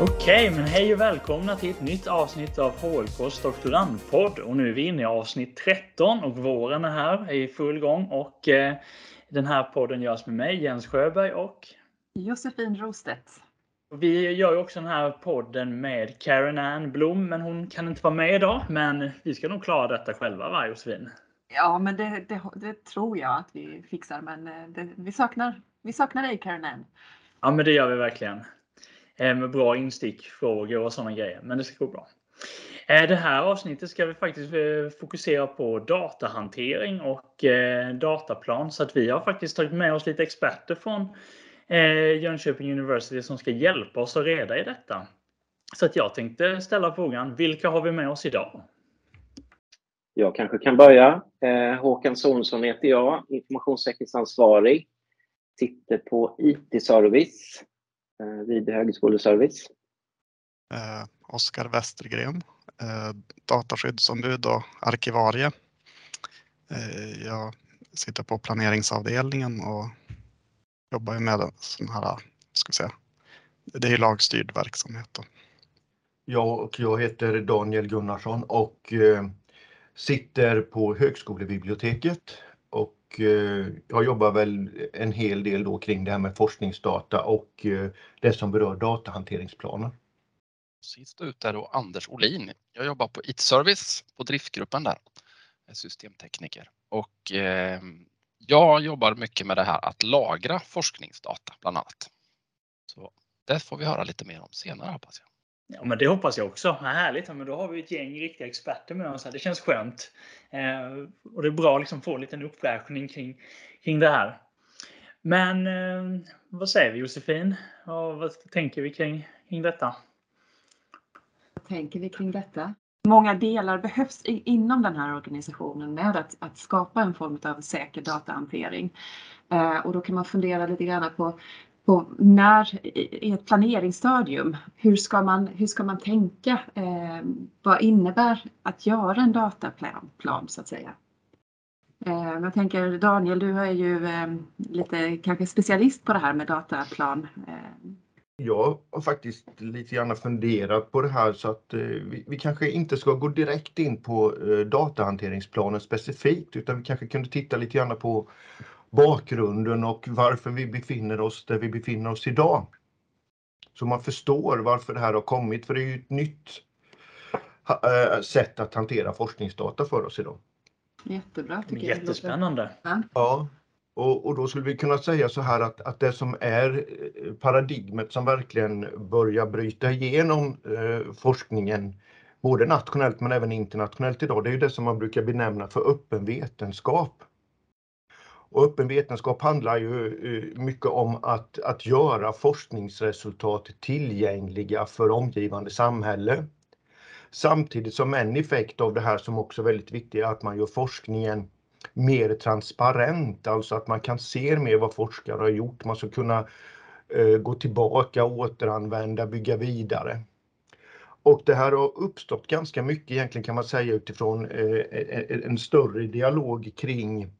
Okej, men hej och välkomna till ett nytt avsnitt av HLKs doktorandpodd. Och nu är vi inne i avsnitt 13 och våren är här, är i full gång. Och eh, den här podden görs med mig, Jens Sjöberg och Josefin Rostedt. Vi gör ju också den här podden med Karen Ann Blom, men hon kan inte vara med idag. Men vi ska nog klara detta själva, va Josefin? Ja, men det, det, det tror jag att vi fixar, men eh, det, vi, saknar, vi saknar dig Karen Ann. Ja, men det gör vi verkligen. Eh, med bra instickfrågor och sådana grejer, men det ska gå bra. Eh, det här avsnittet ska vi faktiskt eh, fokusera på datahantering och dataplan, så att vi har faktiskt tagit med oss lite experter från Jönköping University som ska hjälpa oss att reda i detta. Så att jag tänkte ställa frågan, vilka har vi med oss idag? Jag kanske kan börja. Håkan Sonsson heter jag, informationssäkerhetsansvarig. Sitter på IT-service vid Högskoleservice. Eh, Oskar Westergren, eh, dataskyddsombud och arkivarie. Eh, jag sitter på planeringsavdelningen och jobbar med sån här, ska säga, det är lagstyrd verksamhet. Då. Jag och jag heter Daniel Gunnarsson och eh, sitter på högskolebiblioteket och eh, jag jobbar väl en hel del då kring det här med forskningsdata och eh, det som berör datahanteringsplaner. Sist ut är då Anders Olin. Jag jobbar på IT-service på driftgruppen där, eh, systemtekniker. Och jag jobbar mycket med det här att lagra forskningsdata bland annat. Så det får vi höra lite mer om senare hoppas jag. Ja, men det hoppas jag också. Ja, härligt. Ja, men då har vi ett gäng riktiga experter med oss. Här. Det känns skönt. Eh, och det är bra liksom att liksom få en liten uppfräschning kring, kring det här. Men eh, vad säger vi Josefin? Och vad tänker vi kring, kring detta? Vad tänker vi kring detta? Många delar behövs i, inom den här organisationen med att, att skapa en form av säker datahantering. Eh, och då kan man fundera lite grann på på när i ett planeringsstadium, hur ska man, hur ska man tänka? Eh, vad innebär att göra en dataplan plan, så att säga? Eh, jag tänker Daniel, du är ju eh, lite kanske specialist på det här med dataplan. Eh. Jag har faktiskt lite grann funderat på det här så att eh, vi, vi, kanske inte ska gå direkt in på eh, datahanteringsplanen specifikt utan vi kanske kunde titta lite grann på bakgrunden och varför vi befinner oss där vi befinner oss idag. Så man förstår varför det här har kommit, för det är ju ett nytt äh, sätt att hantera forskningsdata för oss idag. Jättebra. Tycker Jättespännande. Jag. Ja, och, och, då skulle vi kunna säga så här att, att det som är eh, paradigmet som verkligen börjar bryta igenom eh, forskningen både nationellt men även internationellt idag, det är ju det som man brukar benämna för öppen vetenskap. Och öppen vetenskap handlar ju eh, mycket om att, att göra forskningsresultat tillgängliga för omgivande samhälle. Samtidigt som en effekt av det här som också är väldigt viktig är att man gör forskningen mer transparent, alltså att man kan se mer vad forskare har gjort. Man ska kunna eh, gå tillbaka, återanvända, bygga vidare. Och det här har uppstått ganska mycket egentligen kan man säga utifrån eh, en större dialog kring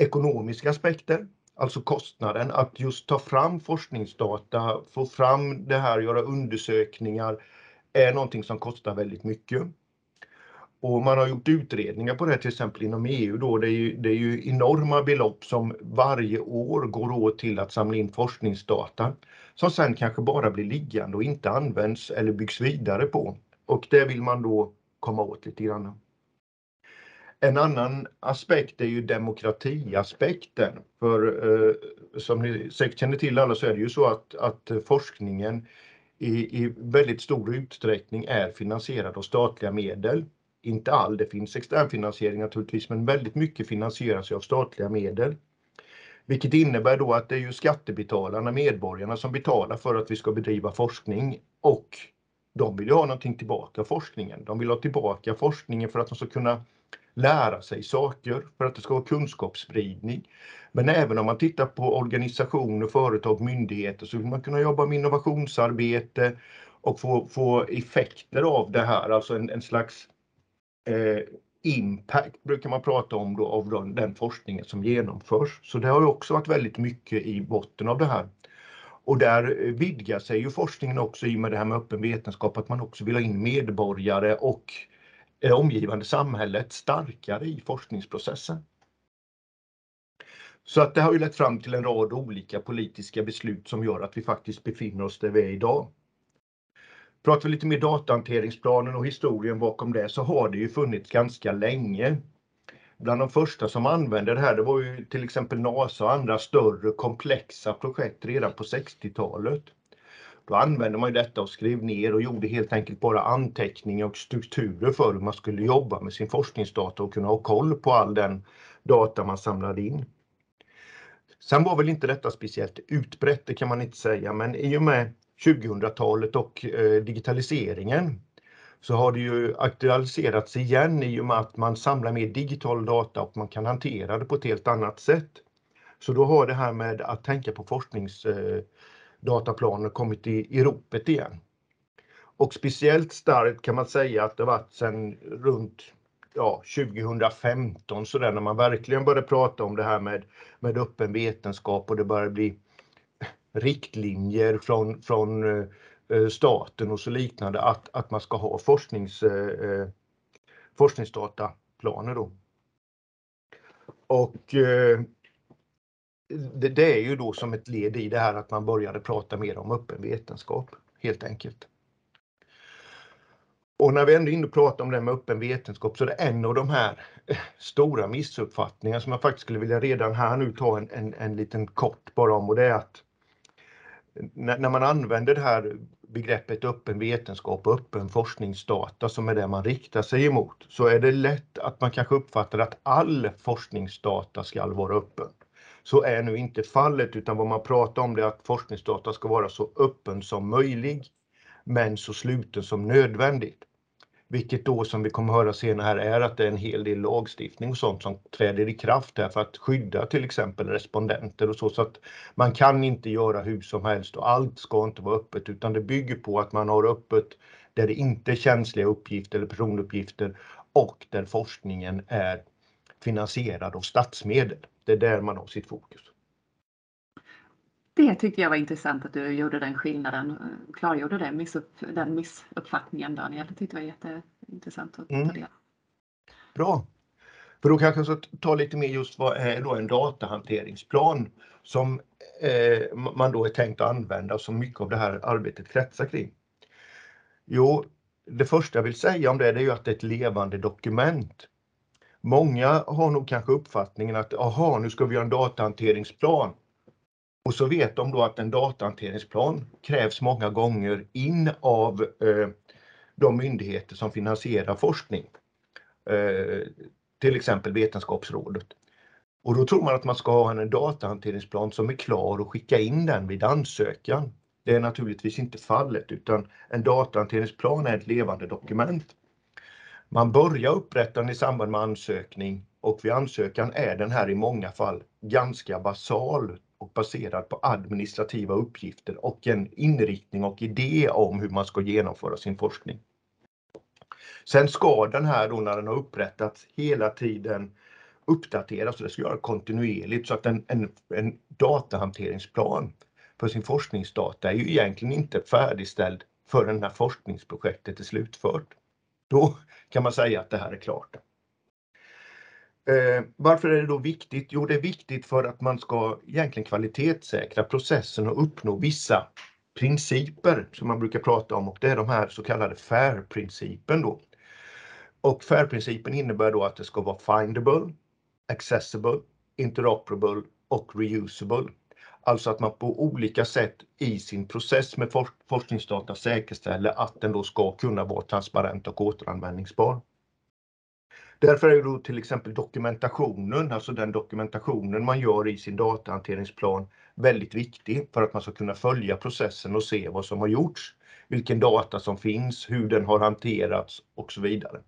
ekonomiska aspekter, alltså kostnaden, att just ta fram forskningsdata, få fram det här, göra undersökningar, är någonting som kostar väldigt mycket. Och man har gjort utredningar på det till exempel inom EU då. Det är, ju, det är ju enorma belopp som varje år går åt till att samla in forskningsdata som sen kanske bara blir liggande och inte används eller byggs vidare på. Och det vill man då komma åt lite grann. En annan aspekt är ju demokratiaspekten. För eh, som ni säkert känner till alla så är det ju så att, att forskningen i, i väldigt stor utsträckning är finansierad av statliga medel. Inte all, det finns externfinansiering naturligtvis, men väldigt mycket finansieras av statliga medel. Vilket innebär då att det är ju skattebetalarna, medborgarna, som betalar för att vi ska bedriva forskning och de vill ju ha någonting tillbaka forskningen. De vill ha tillbaka forskningen för att de ska kunna lära sig saker, för att det ska vara kunskapsspridning. Men även om man tittar på organisationer, företag, myndigheter så vill man kunna jobba med innovationsarbete och få, få effekter av det här, alltså en, en slags eh, impact brukar man prata om då av den, den forskningen som genomförs. Så det har också varit väldigt mycket i botten av det här. Och där eh, vidgar sig ju forskningen också i och med det här med öppen vetenskap, att man också vill ha in medborgare och det omgivande samhället starkare i forskningsprocessen. Så att det har ju lett fram till en rad olika politiska beslut som gör att vi faktiskt befinner oss där vi är idag. Pratar vi lite mer datahanteringsplanen och historien bakom det så har det ju funnits ganska länge. Bland de första som använde det här, det var ju till exempel NASA och andra större komplexa projekt redan på 60-talet. Då använde man detta och skrev ner och gjorde helt enkelt bara anteckningar och strukturer för hur man skulle jobba med sin forskningsdata och kunna ha koll på all den data man samlade in. Sen var väl inte detta speciellt utbrett, det kan man inte säga, men i och med 2000-talet och eh, digitaliseringen så har det ju aktualiserats igen i och med att man samlar mer digital data och man kan hantera det på ett helt annat sätt. Så då har det här med att tänka på forsknings... Eh, dataplaner kommit i, i ropet igen. Och speciellt starkt kan man säga att det varit sedan runt ja, 2015 så där när man verkligen började prata om det här med, med öppen vetenskap och det började bli riktlinjer från, från eh, staten och så liknande att, att man ska ha forsknings, eh, forskningsdataplaner då. Och eh, det, det, är ju då som ett led i det här att man började prata mer om öppen vetenskap helt enkelt. Och när vi ändå är inne och pratar om det med öppen vetenskap så är det en av de här eh, stora missuppfattningarna som jag faktiskt skulle vilja redan här nu ta en, en, en liten kort bara om och det är att när, när man använder det här begreppet öppen vetenskap och öppen forskningsdata som är det man riktar sig emot så är det lätt att man kanske uppfattar att all forskningsdata ska vara öppen. Så är nu inte fallet utan vad man pratar om det är att forskningsdata ska vara så öppen som möjlig men så sluten som nödvändigt. Vilket då som vi kommer höra senare här är att det är en hel del lagstiftning och sånt som träder i kraft här för att skydda till exempel respondenter och så. Så att man kan inte göra hur som helst och allt ska inte vara öppet utan det bygger på att man har öppet där det inte är känsliga uppgifter eller personuppgifter och där forskningen är finansierad av statsmedel. Det är där man har sitt fokus. Det tyckte jag var intressant att du gjorde den skillnaden, klargjorde det, missupp, den missuppfattningen Daniel. Det tyckte jag var jätteintressant att mm. ta del Bra. För då kanske jag ska ta lite mer just vad är då en datahanteringsplan som eh, man då är tänkt att använda och som mycket av det här arbetet kretsar kring. Jo, det första jag vill säga om det, det är ju att det är ett levande dokument. Många har nog kanske uppfattningen att aha, nu ska vi göra en datahanteringsplan. Och så vet de då att en datahanteringsplan krävs många gånger in av eh, de myndigheter som finansierar forskning. Eh, till exempel Vetenskapsrådet. Och då tror man att man ska ha en datahanteringsplan som är klar och skicka in den vid ansökan. Det är naturligtvis inte fallet utan en datahanteringsplan är ett levande dokument. Man börjar upprätta den i samband med ansökning och vid ansökan är den här i många fall ganska basal och baserad på administrativa uppgifter och en inriktning och idé om hur man ska genomföra sin forskning. Sen ska den här då när den har upprättats hela tiden uppdateras och det ska göras kontinuerligt så att en, en, en datahanteringsplan för sin forskningsdata är ju egentligen inte färdigställd förrän när forskningsprojektet är slutfört. Då kan man säga att det här är klart. Eh, varför är det då viktigt? Jo, det är viktigt för att man ska egentligen kvalitetssäkra processen och uppnå vissa principer som man brukar prata om och det är de här så kallade FAIR-principen då. Och FAIR-principen innebär då att det ska vara findable, accessible, interoperable och reusable. Alltså att man på olika sätt i sin process med forskningsdata säkerställer att den då ska kunna vara transparent och återanvändningsbar. Därför är då till exempel dokumentationen, alltså den dokumentationen man gör i sin datahanteringsplan väldigt viktig för att man ska kunna följa processen och se vad som har gjorts, vilken data som finns, hur den har hanterats och så vidare.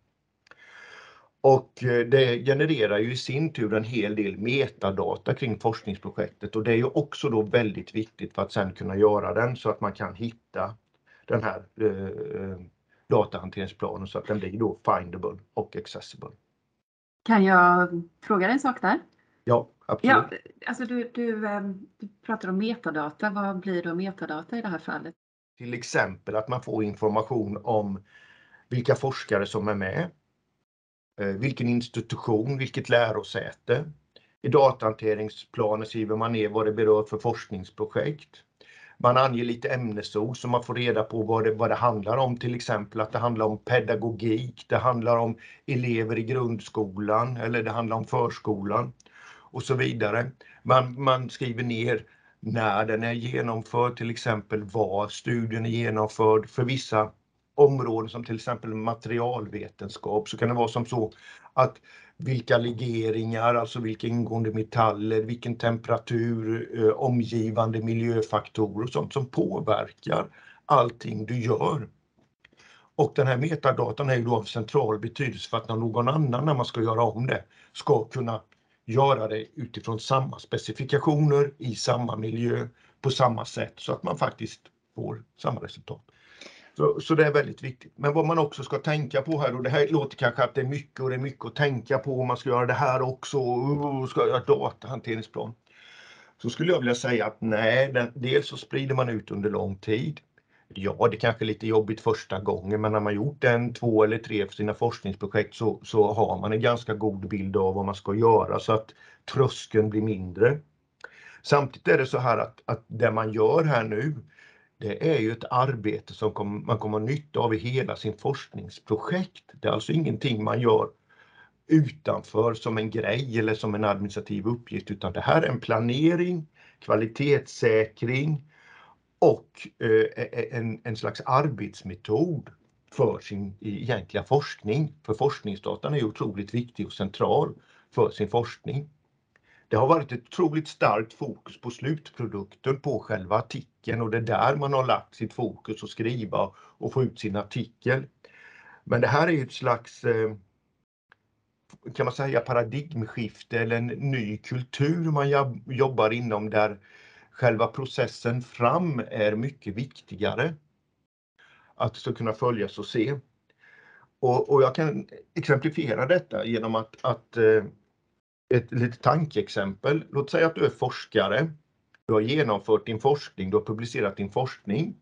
Och eh, det genererar ju i sin tur en hel del metadata kring forskningsprojektet och det är ju också då väldigt viktigt för att sedan kunna göra den så att man kan hitta den här eh, datahanteringsplanen så att den blir då findable och accessible. Kan jag fråga dig en sak där? Ja, Ja, alltså du, du, ehm, du pratar om metadata. Vad blir då metadata i det här fallet? Till exempel att man får information om vilka forskare som är med, Eh, vilken institution, vilket lärosäte. I datahanteringsplanen skriver man ner vad det berör för forskningsprojekt. Man anger lite ämnesord så man får reda på vad det, vad det handlar om, till exempel att det handlar om pedagogik, det handlar om elever i grundskolan eller det handlar om förskolan och så vidare. Man, man skriver ner när den är genomförd, till exempel var studien är genomförd. För vissa områden som till exempel materialvetenskap så kan det vara som så att vilka legeringar, alltså vilka ingående metaller, vilken temperatur, eh, omgivande miljöfaktorer och sånt som påverkar allting du gör. Och den här metadatan är ju då av central betydelse för att någon annan, när man ska göra om det, ska kunna göra det utifrån samma specifikationer i samma miljö på samma sätt så att man faktiskt får samma resultat. Så, så det är väldigt viktigt. Men vad man också ska tänka på här och det här låter kanske att det är mycket och det är mycket att tänka på om man ska göra det här också och ska göra datahanteringsplan. Så skulle jag vilja säga att nej, den, dels så sprider man ut under lång tid. Ja, det kanske är lite jobbigt första gången, men när man gjort en, två eller tre för sina forskningsprojekt så, så har man en ganska god bild av vad man ska göra så att tröskeln blir mindre. Samtidigt är det så här att, att det man gör här nu, det är ju ett arbete som kom, man kommer ha nytta av i hela sin forskningsprojekt. Det är alltså ingenting man gör utanför som en grej eller som en administrativ uppgift, utan det här är en planering, kvalitetssäkring och eh, eh en, en slags arbetsmetod för sin egentliga forskning. För forskningsdatan är ju otroligt viktig och central för sin forskning. Det har varit ett otroligt starkt fokus på slutprodukten på själva artikeln och det är där man har lagt sitt fokus att skriva och få ut sin artikel. Men det här är ett slags eh, kan man säga paradigmskifte eller en ny kultur man jobbar inom där själva processen fram är mycket viktigare. Att det ska kunna följas och se. Och, och jag kan exemplifiera detta genom att, att eh, ett litet tankeexempel. Låt säga att du är forskare. Du har genomfört din forskning, du har publicerat din forskning.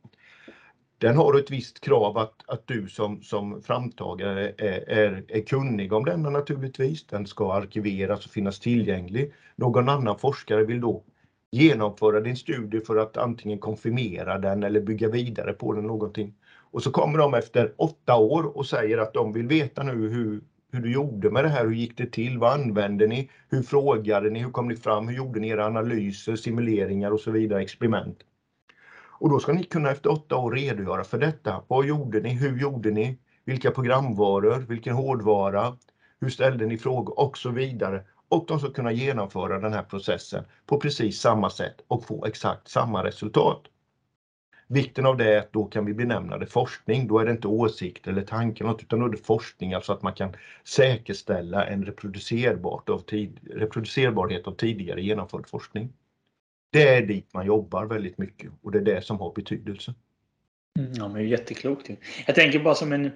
Den har ett visst krav att, att du som, som framtagare är, är, är kunnig om denna naturligtvis. Den ska arkiveras och finnas tillgänglig. Någon annan forskare vill då genomföra din studie för att antingen konfirmera den eller bygga vidare på den någonting. Och så kommer de efter åtta år och säger att de vill veta nu hur, hur du gjorde med det här, hur gick det till, vad använde ni, hur frågade ni, hur kom ni fram, hur gjorde ni era analyser, simuleringar och så vidare, experiment. Och då ska ni kunna efter åtta år redogöra för detta. Vad gjorde ni, hur gjorde ni, vilka programvaror, vilken hårdvara, hur ställde ni frågor? Och så vidare. Och de ska kunna genomföra den här processen på precis samma sätt och få exakt samma resultat. Vikten av det är att då kan vi benämna det forskning. Då är det inte åsikt eller tanke utan då är det forskning, alltså att man kan säkerställa en reproducerbarhet av, tid, reproducerbarhet av tidigare genomförd forskning. Det är dit man jobbar väldigt mycket och det är det som har betydelse. Mm, ja, men jätteklokt. Jag tänker bara som en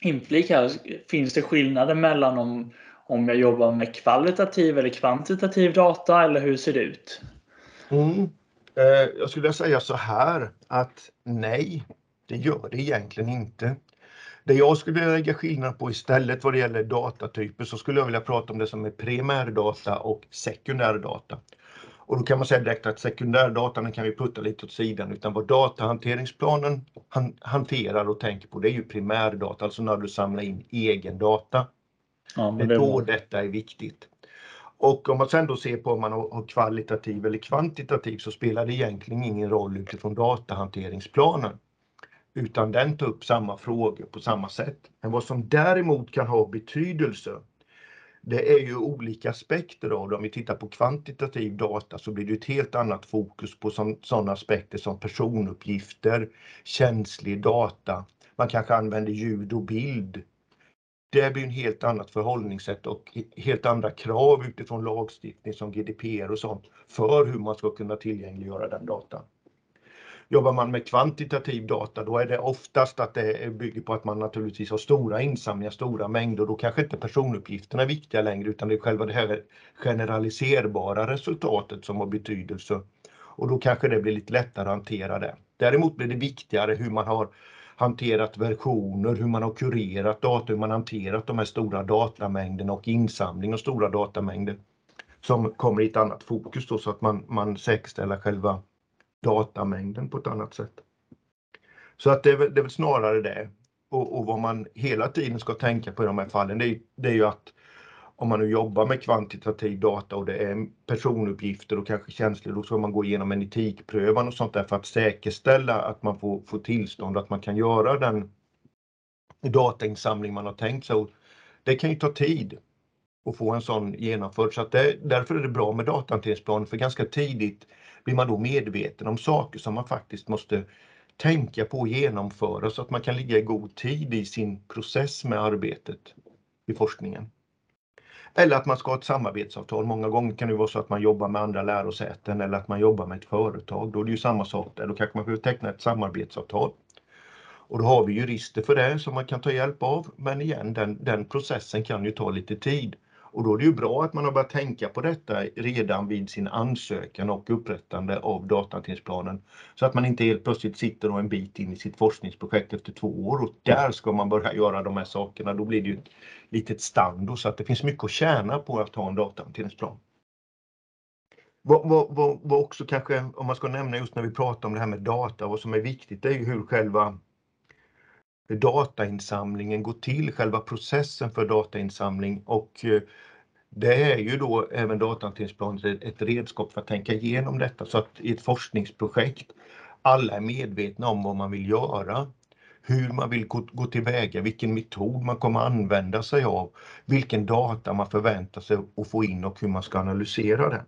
inflik här. Finns det skillnader mellan om, om jag jobbar med kvalitativ eller kvantitativ data eller hur ser det ut? Mm. Eh, jag skulle säga så här att nej, det gör det egentligen inte. Det jag skulle vilja lägga skillnad på istället vad det gäller datatyper så skulle jag vilja prata om det som är primärdata och sekundärdata. Och då kan man säga direkt att sekundärdatan kan vi putta lite åt sidan utan vad datahanteringsplanen han, hanterar och tänker på det är ju primärdata, alltså när du samlar in egen data. Ja, det är då detta är viktigt. Och om man sen då ser på om man har kvalitativ eller kvantitativ så spelar det egentligen ingen roll utifrån datahanteringsplanen. Utan den tar upp samma frågor på samma sätt. Men vad som däremot kan ha betydelse det är ju olika aspekter av det. Om vi tittar på kvantitativ data så blir det ett helt annat fokus på sådana aspekter som personuppgifter, känslig data. Man kanske använder ljud och bild det blir en helt annat förhållningssätt och helt andra krav utifrån lagstiftning som GDPR och sånt för hur man ska kunna tillgängliggöra den datan. Jobbar man med kvantitativ data då är det oftast att det bygger på att man naturligtvis har stora insamlingar, stora mängder. Då kanske inte personuppgifterna är viktiga längre utan det är själva det här generaliserbara resultatet som har betydelse. Och då kanske det blir lite lättare att hantera det. Däremot blir det viktigare hur man har hanterat versioner, hur man har kurerat data, hur man hanterat de här stora datamängderna och insamling av stora datamängder som kommer i ett annat fokus då så att man, man säkerställer själva datamängden på ett annat sätt. Så att det är, det är väl snarare det. Och, och, vad man hela tiden ska tänka på i de här fallen, det är, det är ju att om man nu jobbar med kvantitativ data och det är personuppgifter och kanske känslor, då ska man gå igenom en etikprövan och sånt där för att säkerställa att man får, får tillstånd att man kan göra den datainsamling man har tänkt sig. Det kan ju ta tid att få en sån genomförd så att det, därför är det bra med datahanteringsplan för ganska tidigt blir man då medveten om saker som man faktiskt måste tänka på och genomföra så att man kan ligga i god tid i sin process med arbetet i forskningen. Eller att man ska ha ett samarbetsavtal. Många gånger kan det vara så att man jobbar med andra lärosäten eller att man jobbar med ett företag. Då är det ju samma sak där. Då kanske man behöver teckna ett samarbetsavtal. Och då har vi jurister för det som man kan ta hjälp av. Men igen, den, den processen kan ju ta lite tid. Och då är det ju bra att man har börjat tänka på detta redan vid sin ansökan och upprättande av datahanteringsplanen. Så att man inte helt plötsligt sitter en bit in i sitt forskningsprojekt efter två år och där ska man börja göra de här sakerna. Då blir det ju ett litet stando så att det finns mycket att tjäna på att ha en datahanteringsplan. Vad, vad, vad, vad också kanske, om man ska nämna just när vi pratar om det här med data, vad som är viktigt det är ju hur själva datainsamlingen går till, själva processen för datainsamling och eh, det är ju då även datahanteringsplanen ett redskap för att tänka igenom detta så att i ett forskningsprojekt alla är medvetna om vad man vill göra, hur man vill gå, gå tillväga, vilken metod man kommer använda sig av, vilken data man förväntar sig att få in och hur man ska analysera den.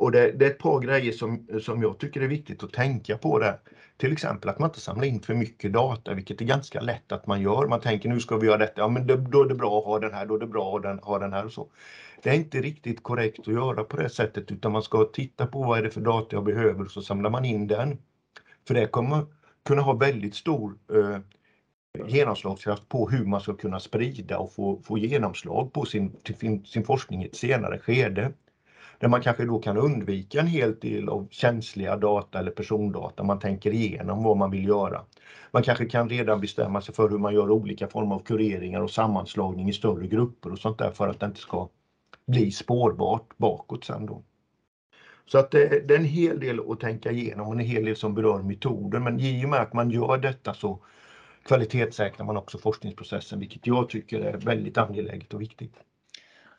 Och det, det, är ett par grejer som, som jag tycker är viktigt att tänka på där. Till exempel att man inte samlar in för mycket data, vilket är ganska lätt att man gör. Man tänker nu ska vi göra detta, ja men det, då är det bra att ha den här, då är det bra att ha den, ha den här och så. Det är inte riktigt korrekt att göra på det sättet utan man ska titta på vad är det för data jag behöver och så samlar man in den. För det kommer kunna ha väldigt stor eh, genomslagskraft på hur man ska kunna sprida och få, få genomslag på sin, sin, sin forskning i ett senare skede där man kanske då kan undvika en hel del av känsliga data eller persondata. Man tänker igenom vad man vill göra. Man kanske kan redan bestämma sig för hur man gör olika former av kureringar och sammanslagning i större grupper och sånt där för att det inte ska bli spårbart bakåt sen då. Så att det, det är en hel del att tänka igenom och en hel del som berör metoder men i och med att man gör detta så kvalitetssäkrar man också forskningsprocessen vilket jag tycker är väldigt angeläget och viktigt.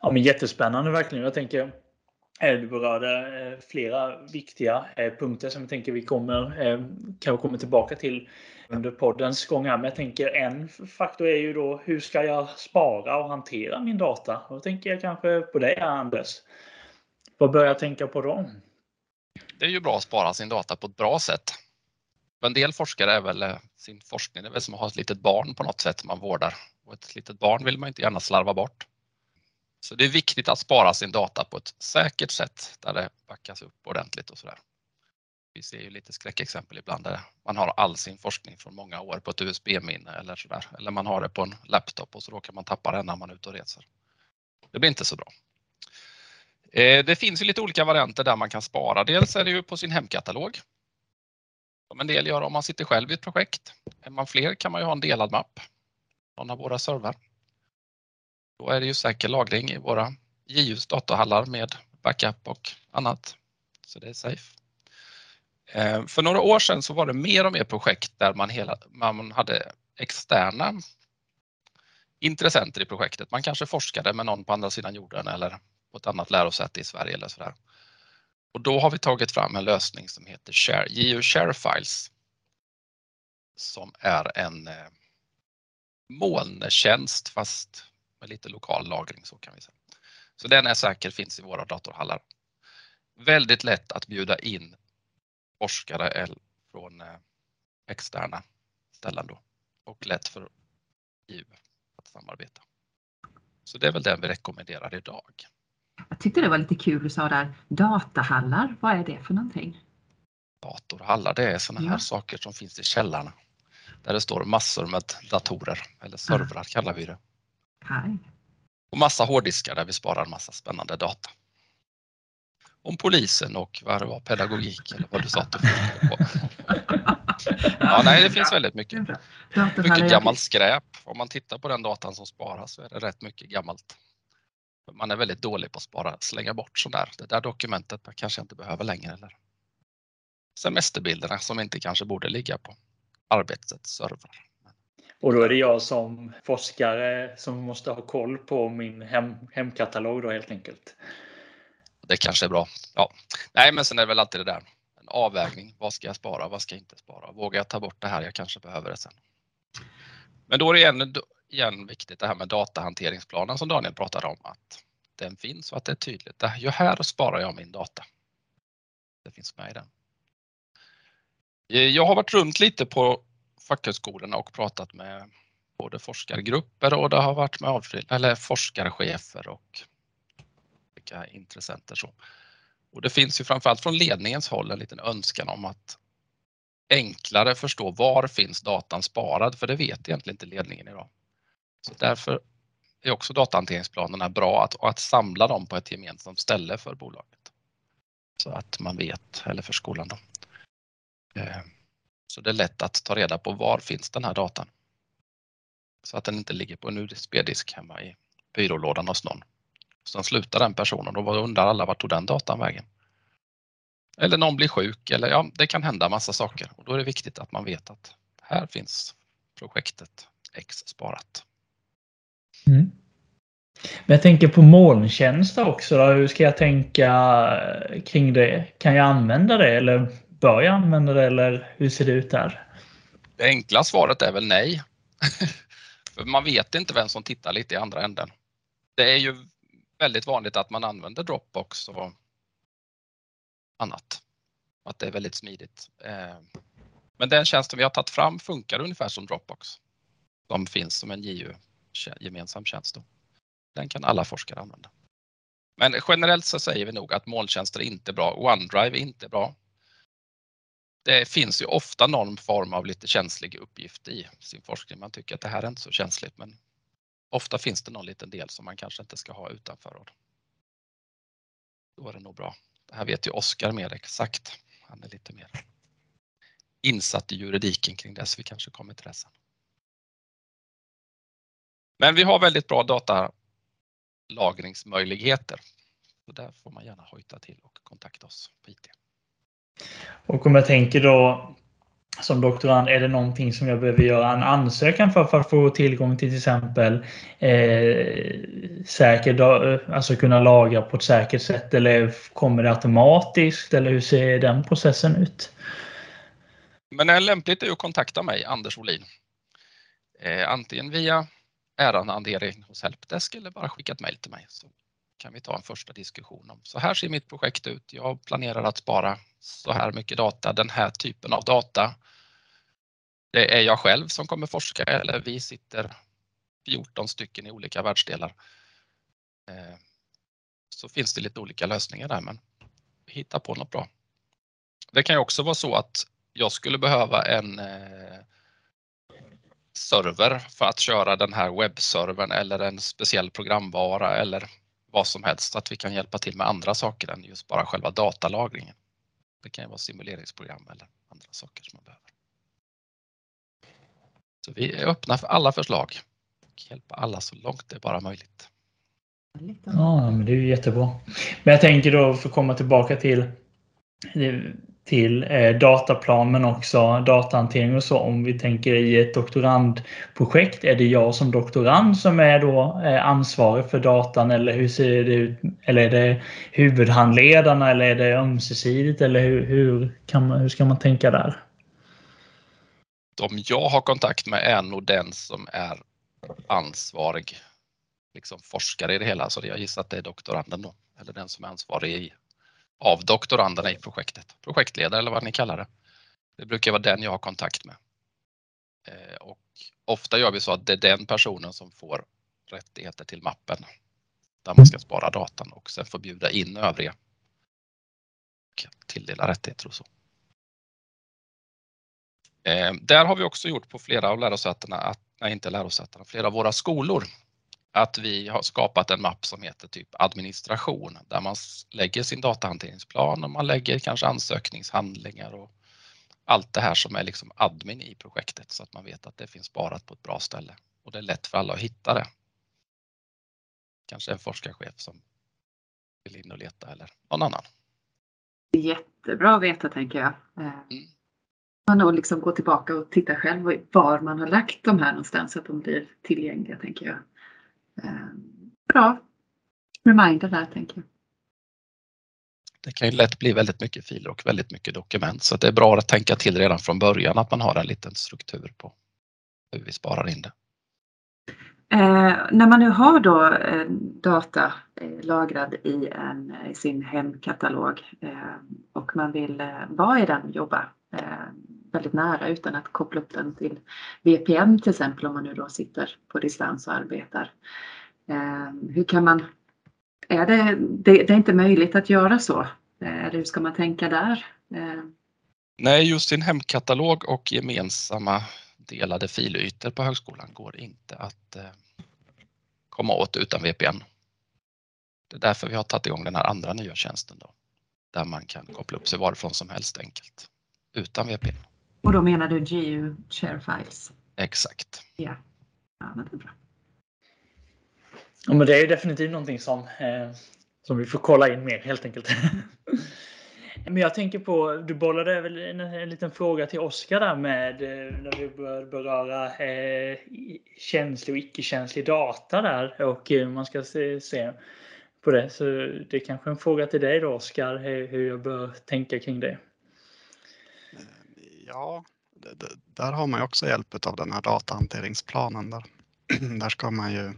Ja, men jättespännande verkligen. Jag tänker du berörde eh, flera viktiga eh, punkter som jag tänker vi kommer, eh, kanske kommer tillbaka till under poddens gång. Men jag tänker en faktor är ju då hur ska jag spara och hantera min data? Då tänker jag kanske på dig Anders. Vad bör jag tänka på då? Det är ju bra att spara sin data på ett bra sätt. En del forskare är väl sin forskning är väl som att ha ett litet barn på något sätt man vårdar. Och ett litet barn vill man inte gärna slarva bort. Så det är viktigt att spara sin data på ett säkert sätt där det backas upp ordentligt och sådär. Vi ser ju lite skräckexempel ibland där man har all sin forskning från många år på ett USB-minne eller sådär. Eller man har det på en laptop och så råkar man tappa den när man är ute och reser. Det blir inte så bra. Eh, det finns ju lite olika varianter där man kan spara. Dels är det ju på sin hemkatalog. Som en del gör om man sitter själv i ett projekt. Är man fler kan man ju ha en delad mapp. Någon av våra servrar. Då är det ju säker lagring i våra JUs datahallar med backup och annat. Så det är safe. Eh, för några år sedan så var det mer och mer projekt där man, hela, man hade externa intressenter i projektet. Man kanske forskade med någon på andra sidan jorden eller på ett annat lärosäte i Sverige eller sådär. Och då har vi tagit fram en lösning som heter Share, JU Share Files. Som är en eh, molntjänst fast med lite lokal lagring så kan vi säga. Så den är säker, finns i våra datorhallar. Väldigt lätt att bjuda in forskare från eh, externa ställen då och lätt för IU att samarbeta. Så det är väl den vi rekommenderar idag. Jag tyckte det var lite kul du sa där, datahallar, vad är det för någonting? datorhallar, det är sådana här Ja. saker som finns i källarna. Där det står massor med datorer, eller servrar kallar vi det. Här. Och massa hårddiskar där vi sparar massa spännande data. Om polisen och vad det var, pedagogik eller vad du sa att du på. Ja, nej, det finns väldigt mycket. Mycket gammalt skräp. Om man tittar på den datan som sparas så är det rätt mycket gammalt. Man är väldigt dålig på att spara, slänga bort sådär. Det där dokumentet man kanske inte behöver längre. Eller semesterbilderna som inte kanske borde ligga på arbetets servrar. Och då är det jag som forskare som måste ha koll på min hem, hemkatalog då helt enkelt. Det kanske är bra. Ja. Nej, men sen är det väl alltid det där. En avvägning. Vad ska jag spara? Vad ska jag inte spara? Vågar jag ta bort det här? Jag kanske behöver det sen. Men då är det igen, igen viktigt det här med datahanteringsplanen som Daniel pratade om. Att den finns och att det är tydligt. Det här, här sparar jag min data. Det finns med i den. Eh, jag har varit runt lite på fackhögskolorna och pratat med både forskargrupper och det har varit med eller forskarchefer och olika intressenter. Så. Och det finns ju framförallt från ledningens håll en liten önskan om att enklare förstå var finns datan sparad, för det vet egentligen inte ledningen idag. Så därför är också datahanteringsplanerna bra att, och att samla dem på ett gemensamt ställe för bolaget. Så att man vet, eller för skolan då. Eh, så det är lätt att ta reda på var finns den här datan. Så att den inte ligger på en USB-disk hemma i byrålådan hos någon. Sen slutar den personen och då undrar alla vart tog den datan vägen? Eller någon blir sjuk eller ja, det kan hända massa saker och då är det viktigt att man vet att här finns projektet X sparat. Mm. Men jag tänker på molntjänster också. Då. Hur ska jag tänka kring det? Kan jag använda det eller bör jag använda det eller hur ser det ut där? Det enkla svaret är väl nej. För man vet inte vem som tittar lite i andra änden. Det är ju väldigt vanligt att man använder Dropbox och annat. Att det är väldigt smidigt. Eh, men den tjänsten vi har tagit fram funkar ungefär som Dropbox. De finns som en JU, gemensam tjänst. Då. Den kan alla forskare använda. Men generellt så säger vi nog att molntjänster är inte bra. OneDrive är inte bra. Det finns ju ofta någon form av lite känslig uppgift i sin forskning. Man tycker att det här är inte så känsligt, men ofta finns det någon liten del som man kanske inte ska ha utanför. Och då är det nog bra. Det här vet ju Oskar mer exakt. Han är lite mer insatt i juridiken kring det, så vi kanske kommer till det sen. Men vi har väldigt bra datalagringsmöjligheter. Så där får man gärna hojta till och kontakta oss på IT. Och om jag tänker då som doktorand, är det någonting som jag behöver göra en ansökan för för att få tillgång till till exempel eh, säker, eh, alltså kunna lagra på ett säkert sätt eller kommer det automatiskt eller hur ser den processen ut? Men det är lämpligt är att kontakta mig, Anders Olin. Eh, antingen via ärendehantering hos Helpdesk eller bara skicka ett mejl till mig så kan vi ta en första diskussion om så här ser mitt projekt ut. Jag planerar att spara så här mycket data, den här typen av data. Det är jag själv som kommer forska eller vi sitter 14 stycken i olika världsdelar. Eh, så finns det lite olika lösningar där men hitta på något bra. Det kan ju också vara så att jag skulle behöva en eh, server för att köra den här webbservern eller en speciell programvara eller vad som helst så att vi kan hjälpa till med andra saker än just bara själva datalagringen. Det kan ju vara simuleringsprogram eller andra saker som man behöver. Så vi är öppna för alla förslag och hjälpa alla så långt det är bara möjligt. Ja, men det är ju jättebra. Men jag tänker då för att komma tillbaka till, till eh, dataplan men också datahantering och så. Om vi tänker i ett doktorandprojekt, är det jag som doktorand som är då eh, ansvarig för datan eller hur ser det ut? Eller är det huvudhandledarna eller är det ömsesidigt eller hur, hur, kan man, hur ska man tänka där? De jag har kontakt med är nog den som är ansvarig liksom forskare i det hela, så jag gissar att det är doktoranden då, eller den som är ansvarig i, av doktoranderna i projektet. Projektledare eller vad ni kallar det. Det brukar vara den jag har kontakt med. Eh, och ofta gör vi så att det är den personen som får rättigheter till mappen där man ska spara datan och sen får bjuda in övriga och tilldela rättigheter och så. Eh, där har vi också gjort på flera av lärosätena, att, nej inte lärosätena, flera av våra skolor, att vi har skapat en mapp som heter typ administration där man lägger sin datahanteringsplan och man lägger kanske ansökningshandlingar och allt det här som är liksom admin i projektet så att man vet att det finns sparat på ett bra ställe och det är lätt för alla att hitta det. Kanske en forskarchef som vill in och leta eller någon annan. Jättebra att veta tänker jag. Eh, mm. Man då liksom går tillbaka och tittar själv var man har lagt de här någonstans så att de blir tillgängliga tänker jag. Eh, bra reminder där tänker jag. Det kan ju lätt bli väldigt mycket filer och väldigt mycket dokument så det är bra att tänka till redan från början att man har en liten struktur på hur vi sparar in det. Eh, när man nu har då eh, data eh, lagrad i, en, i sin hemkatalog eh, och man vill eh, vara i den och jobba eh, väldigt nära utan att koppla upp den till VPN till exempel om man nu då sitter på distans och arbetar. Ehm, hur kan man, är det, det, det, är inte möjligt att göra så? Eh, eller hur ska man tänka där? Ehm. Nej, just din hemkatalog och gemensamma delade filytor på högskolan går inte att eh, komma åt utan VPN. Det är därför vi har tagit igång den här andra nya tjänsten då, där man kan koppla upp sig varifrån som helst enkelt utan VPN. Och då menar du GU Share Files? Exakt. Ja, ja det är bra. Ja, men det är definitivt någonting som, eh, som vi får kolla in mer helt enkelt. Men jag tänker på, du bollade väl en, en liten fråga till Oskar där med eh, när vi började beröra eh, känslig och icke-känslig data där och eh, man ska se, se, på det. Så det är kanske en fråga till dig då Oskar, hur jag bör tänka kring det. Ja, där har man ju också hjälp av den här datahanteringsplanen. Där, där ska man ju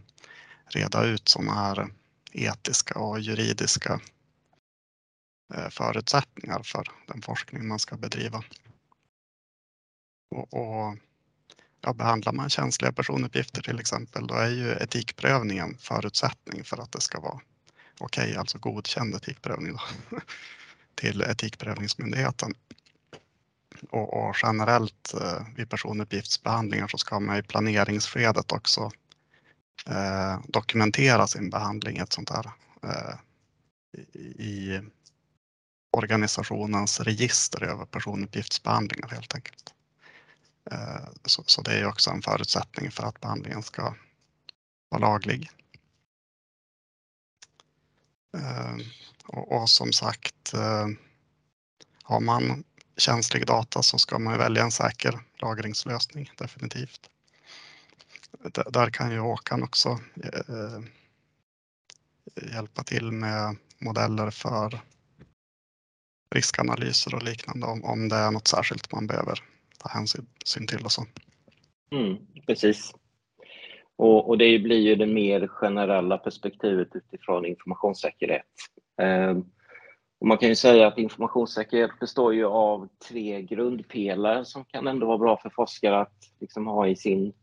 reda ut sådana här etiska och juridiska eh, förutsättningar för den forskning man ska bedriva. Och, och ja, behandlar man känsliga personuppgifter till exempel, då är ju etikprövningen förutsättning för att det ska vara okej, okay, alltså godkänd etikprövning då, till Etikprövningsmyndigheten. Och, och generellt eh, vid personuppgiftsbehandlingar så ska man i planeringsskedet också eh, dokumentera sin behandling ett sånt här eh, i, organisationens register över personuppgiftsbehandlingar helt enkelt. Eh, så, det är också en förutsättning för att behandlingen ska vara laglig. Eh, och, som sagt, eh, har man känslig data så ska man välja en säker lagringslösning definitivt. Där kan ju Håkan också eh, hjälpa till med modeller för riskanalyser och liknande om, om det är något särskilt man behöver ta hänsyn till och så. Mm, precis. Och, och, det blir ju det mer generella perspektivet utifrån informationssäkerhet. Ehm, och man kan ju säga att informationssäkerhet består ju av tre grundpelare som kan ändå vara bra för forskare att liksom ha i sin,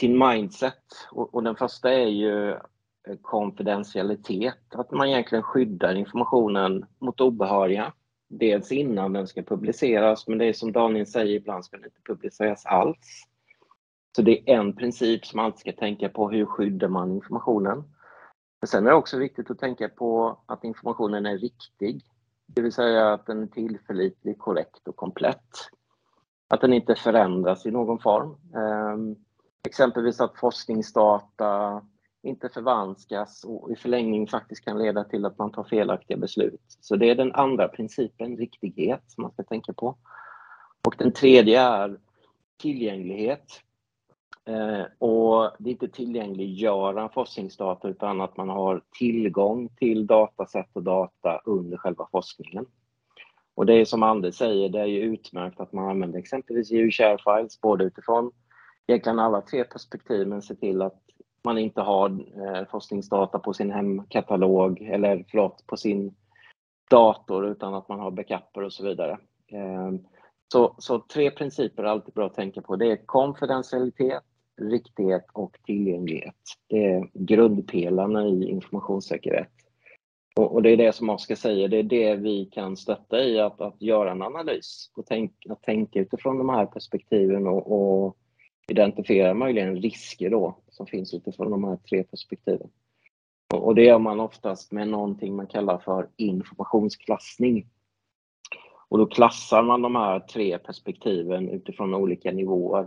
sin mindset. Och, och den första är ju eh, konfidentialitet, att man egentligen skyddar informationen mot obehöriga. Dels innan den ska publiceras, men det är som Daniel säger, ibland ska den inte publiceras alls. Så det är en princip som man alltid ska tänka på, hur skyddar man informationen? Men sen är det också viktigt att tänka på att informationen är riktig, det vill säga att den är tillförlitlig, korrekt och komplett. Att den inte förändras i någon form. Ehm, exempelvis att forskningsdata inte förvanskas och i förlängning faktiskt kan leda till att man tar felaktiga beslut. Så det är den andra principen, riktighet, som man ska tänka på. Och den tredje är tillgänglighet. Eh, och det är inte tillgängliggöra forskningsdata utan att man har tillgång till datasätt och data under själva forskningen. Och det är som Anders säger, det är ju utmärkt att man använder exempelvis EU-share files både utifrån egentligen alla tre perspektiv men se till att man inte har eh, forskningsdata på sin hemkatalog eller förlåt, på sin dator utan att man har backuper och så vidare. Eh, så, så tre principer är alltid bra att tänka på. Det är konfidentialitet, riktighet och tillgänglighet. Det är grundpelarna i informationssäkerhet. Och, och, det är det som Oskar säger, det är det vi kan stötta i, att, att göra en analys och tänk, att tänka utifrån de här perspektiven och, och identifiera möjligen risker då som finns utifrån de här tre perspektiven. Och, och det gör man oftast med någonting man kallar för informationsklassning. Och då klassar man de här tre perspektiven utifrån olika nivåer.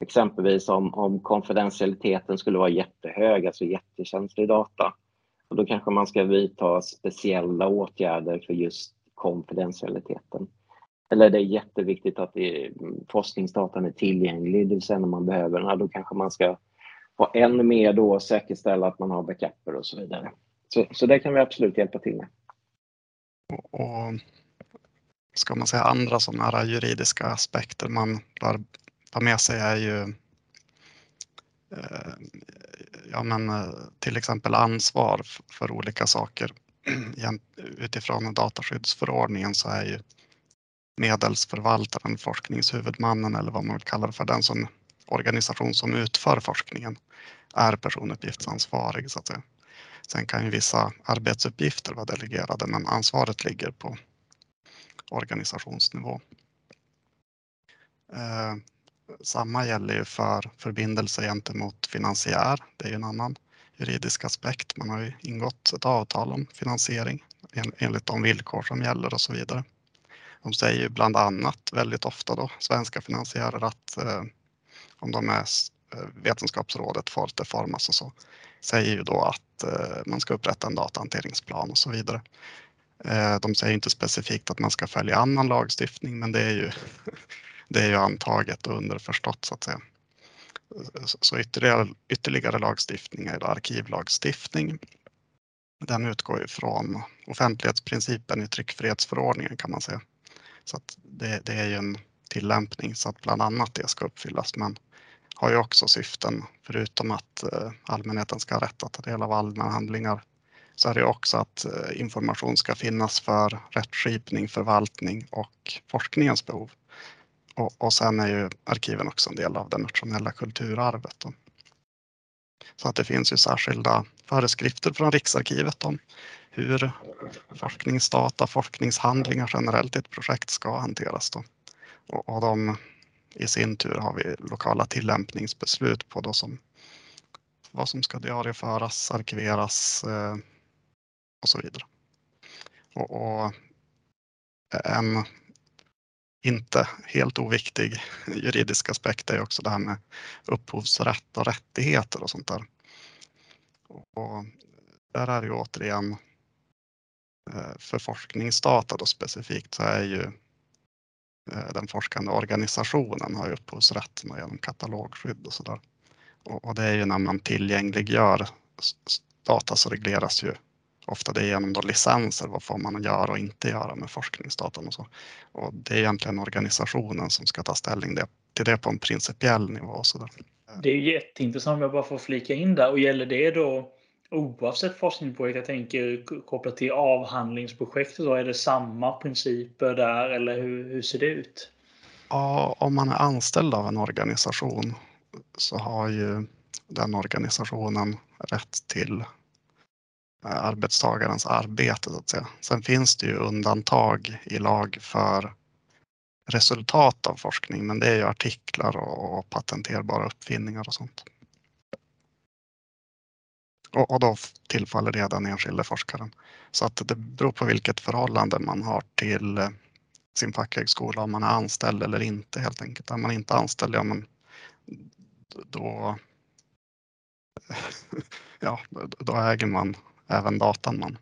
Exempelvis om, om konfidentialiteten skulle vara jättehög, alltså jättekänslig data, och då kanske man ska vidta speciella åtgärder för just konfidentialiteten. Eller det är jätteviktigt att det, forskningsdatan är tillgänglig, det vill säga när man behöver den, då kanske man ska ha ännu mer då säkerställa att man har backuper och så vidare. Så, så det kan vi absolut hjälpa till med. Och ska man säga andra sådana här juridiska aspekter man bör ta med sig är ju eh, ja, men, eh, till exempel ansvar för olika saker. Utifrån dataskyddsförordningen så är ju medelsförvaltaren, forskningshuvudmannen eller vad man vill kalla det för, den som organisation som utför forskningen är personuppgiftsansvarig så att säga. Sen kan ju vissa arbetsuppgifter vara delegerade men ansvaret ligger på organisationsnivå. Eh, samma gäller ju för förbindelse gentemot finansiär. Det är ju en annan juridisk aspekt. Man har ju ingått ett avtal om finansiering enligt de villkor som gäller och så vidare. De säger ju bland annat väldigt ofta då svenska finansiärer att eh, om de är eh, Vetenskapsrådet, Forte, Formas och så säger ju då att eh, man ska upprätta en datahanteringsplan och så vidare. Eh, de säger inte specifikt att man ska följa annan lagstiftning, men det är ju, det är ju antaget och underförstått så att säga. Så ytterligare, ytterligare lagstiftning är arkivlagstiftning. Den utgår ifrån offentlighetsprincipen i tryckfrihetsförordningen kan man säga. Så att det, det är ju en tillämpning så att bland annat det ska uppfyllas. Men har ju också syften, förutom att eh, allmänheten ska ha rätt att ta del av allmänna handlingar, så är det också att eh, information ska finnas för rättskipning, förvaltning och forskningens behov. Och, och sen är ju arkiven också en del av det nationella kulturarvet. Då. Så att det finns ju särskilda föreskrifter från Riksarkivet om hur forskningsdata, forskningshandlingar generellt i ett projekt ska hanteras. Då. Och, och de i sin tur har vi lokala tillämpningsbeslut på då som, vad som ska diarieföras, arkiveras eh, och så vidare. Och, och, en inte helt oviktig juridisk aspekt är också det här med upphovsrätt och rättigheter och sånt där. Och där är det ju återigen eh, för forskningsdata då specifikt så är ju eh, den forskande organisationen har ju och genom katalogskydd och sådär. Och det är ju när man tillgängliggör data så regleras ju ofta det genom då licenser. Vad får man göra och inte göra med forskningsdatan och så. Och det är egentligen organisationen som ska ta ställning till det på en principiell nivå. Så där. Det är jätteintressant om jag bara får flika in där. Och gäller det då oavsett forskningsprojekt, jag tänker kopplat till avhandlingsprojekt, så är det samma principer där eller hur, hur ser det ut? Ja, om man är anställd av en organisation så har ju den organisationen rätt till Eh, arbetstagarens arbete. Så att säga. Sen finns det ju undantag i lag för resultat av forskning, men det är ju artiklar och patenterbara uppfinningar och sånt. Och, och då tillfaller det den enskilde forskaren. Så att det beror på vilket förhållande man har till eh, sin fackhögskola, om man är anställd eller inte helt enkelt. Är man inte anställd, ja men då, ja, då äger man även datan man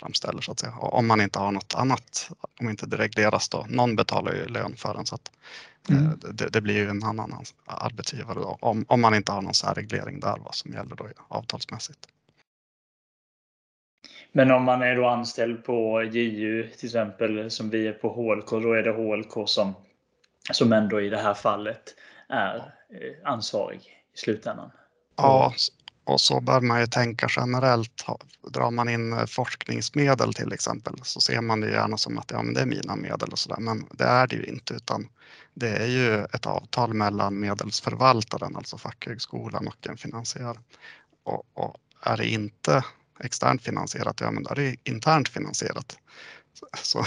framställer så att säga. Och om man inte har något annat, om inte det regleras då, någon betalar ju lön för den så att mm. Eh, det, det, blir ju en annan arbetsgivare då, om, om man inte har någon särreglering där vad som gäller då avtalsmässigt. Men om man är då anställd på JU till exempel som vi är på HLK, då är det HLK som, som ändå i det här fallet är eh, ansvarig i slutändan? Ja, och så bör man ju tänka generellt. Drar man in eh, forskningsmedel till exempel så ser man det gärna som att ja, men det är mina medel och sådär. Men det är det ju inte utan det är ju ett avtal mellan medelsförvaltaren, alltså fackhögskolan och en finansiär. Och, och är det inte externt finansierat, ja men då är det internt finansierat. Så,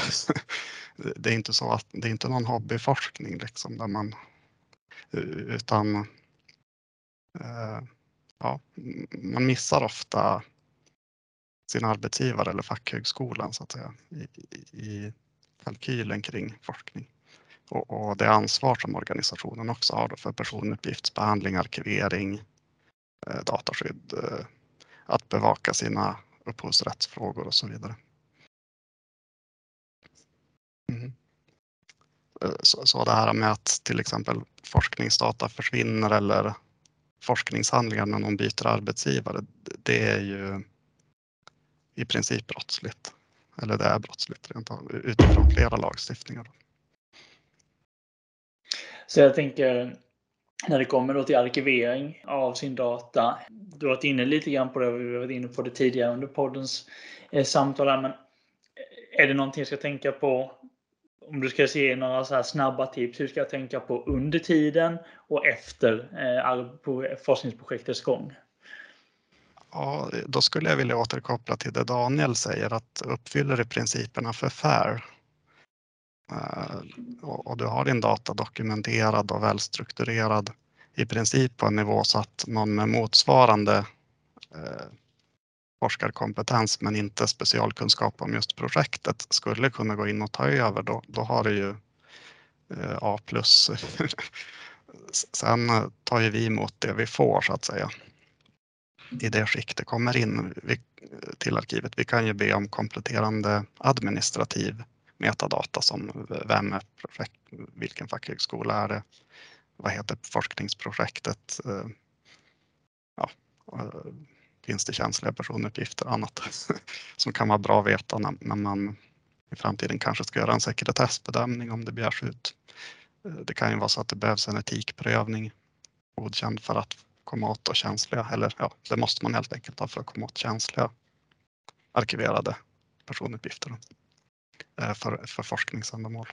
det är inte så att det är inte någon hobbyforskning liksom där man utan eh, ja, man missar ofta sin arbetsgivare eller fackhögskolan så att säga i, i kalkylen kring forskning. Och, och, det ansvar som organisationen också har för personuppgiftsbehandling, arkivering, eh, dataskydd, eh, att bevaka sina upphovsrättsfrågor och så vidare. Mm. Eh, så, så det här med att till exempel forskningsdata försvinner eller forskningshandlingar när någon byter arbetsgivare, det är ju i princip brottsligt. Eller det är brottsligt rent av, utifrån flera lagstiftningar. Så jag tänker när det kommer då till arkivering av sin data. Du har varit inne lite grann på det, vi har varit inne på det tidigare under poddens eh, samtal samtal. Men eh, är det någonting jag ska tänka på om du ska ge några så snabba tips, hur ska jag tänka på under tiden och efter eh, forskningsprojektets gång? Ja, då skulle jag vilja återkoppla till det Daniel säger att uppfyller du principerna för FAIR eh, och du har din data dokumenterad och välstrukturerad i princip på en nivå så att någon med motsvarande eh, forskarkompetens men inte specialkunskap om just projektet skulle kunna gå in och ta över, då, då har du ju eh, A plus. Sen tar ju vi emot det vi får så att säga i det skick det kommer in till arkivet. Vi kan ju be om kompletterande administrativ metadata som vem är projekt, vilken fackhögskola är det, vad heter forskningsprojektet, eh, ja, eh, finns det känsliga personuppgifter och annat som kan vara bra att veta när, när man i framtiden kanske ska göra en sekretessbedömning om det begärs ut. Eh, det kan ju vara så att det behövs en etikprövning godkänd för att komma åt känsliga, eller ja, det måste man helt enkelt ha för att komma åt känsliga arkiverade personuppgifter eh, för, för forskningsändamål.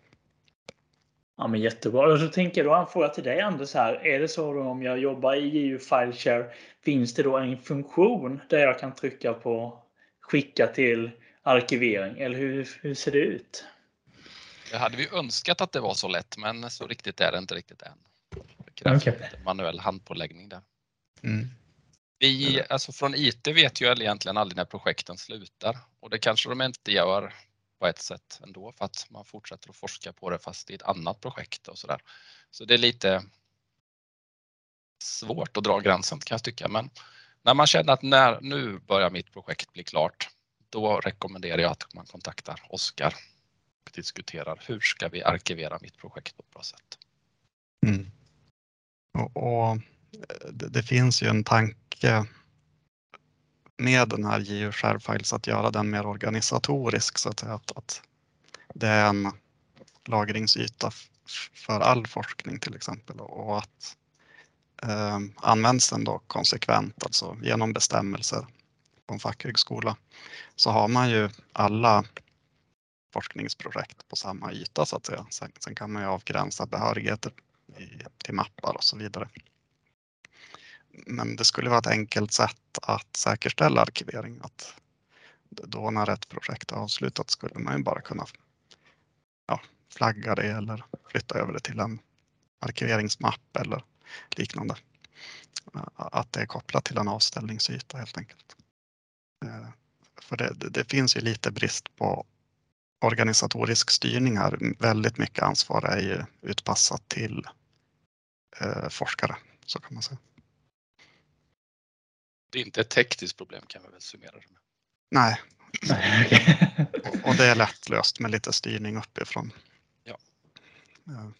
Ja, men jättebra. Och så tänker jag då en fråga till dig Anders här. Är det så då om jag jobbar i JU Fileshare, finns det då en funktion där jag kan trycka på skicka till arkivering eller hur, hur ser det ut? Det hade vi önskat att det var så lätt, men så riktigt är det inte riktigt än. Det krävs okay. manuell handpåläggning där. Mm. Vi, alltså från IT vet ju egentligen aldrig när projekten slutar och det kanske de inte gör på ett sätt ändå för att man fortsätter att forska på det fast i ett annat projekt och sådär. Så det är lite svårt att dra gränsen kan jag tycka men när man känner att när, nu börjar mitt projekt bli klart då rekommenderar jag att man kontaktar Oskar och diskuterar hur ska vi arkivera mitt projekt på ett bra sätt. Mm. Och, och eh, det, det, finns ju en tanke med den här JU Sharefiles att göra den mer organisatorisk så att, säga, att, att det är en lagringsyta för all forskning till exempel och att eh, används den då konsekvent, alltså genom bestämmelser på en fackhögskola så har man ju alla forskningsprojekt på samma yta så att säga. Sen, sen kan man ju avgränsa behörigheter i, till mappar och så vidare men det skulle vara ett enkelt sätt att säkerställa arkivering. Att då när ett projekt är avslutat skulle man ju bara kunna ja, flagga det eller flytta över det till en arkiveringsmapp eller liknande. Att det är kopplat till en avställningsyta helt enkelt. För det, det finns ju lite brist på organisatorisk styrning här. Väldigt mycket ansvar är ju utpassat till forskare, så kan man säga. Det är inte ett tekniskt problem kan vi väl summera det med. Nej. och det är lätt löst med lite styrning uppifrån. Ja. ja.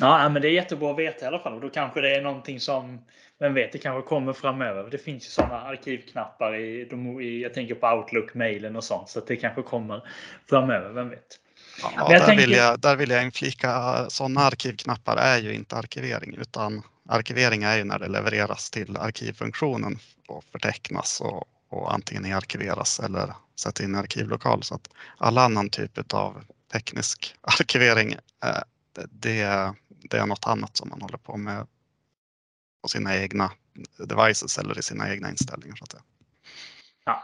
Ja, men det är jättebra att veta i alla fall. Och då kanske det är någonting som, vem vet, det kanske kommer framöver. Det finns ju sådana arkivknappar i, de, i jag tänker på Outlook-mailen och sånt. Så att det kanske kommer framöver, vem vet. Ja, där, tänker... vill jag, där vill jag inflika, sådana arkivknappar är ju inte arkivering utan arkivering är ju när det levereras till arkivfunktionen och förtecknas och, och antingen arkiveras eller sätts in i arkivlokal. Så att all annan typ av teknisk arkivering, eh, det, det är något annat som man håller på med på sina egna devices eller i sina egna inställningar. Så att säga.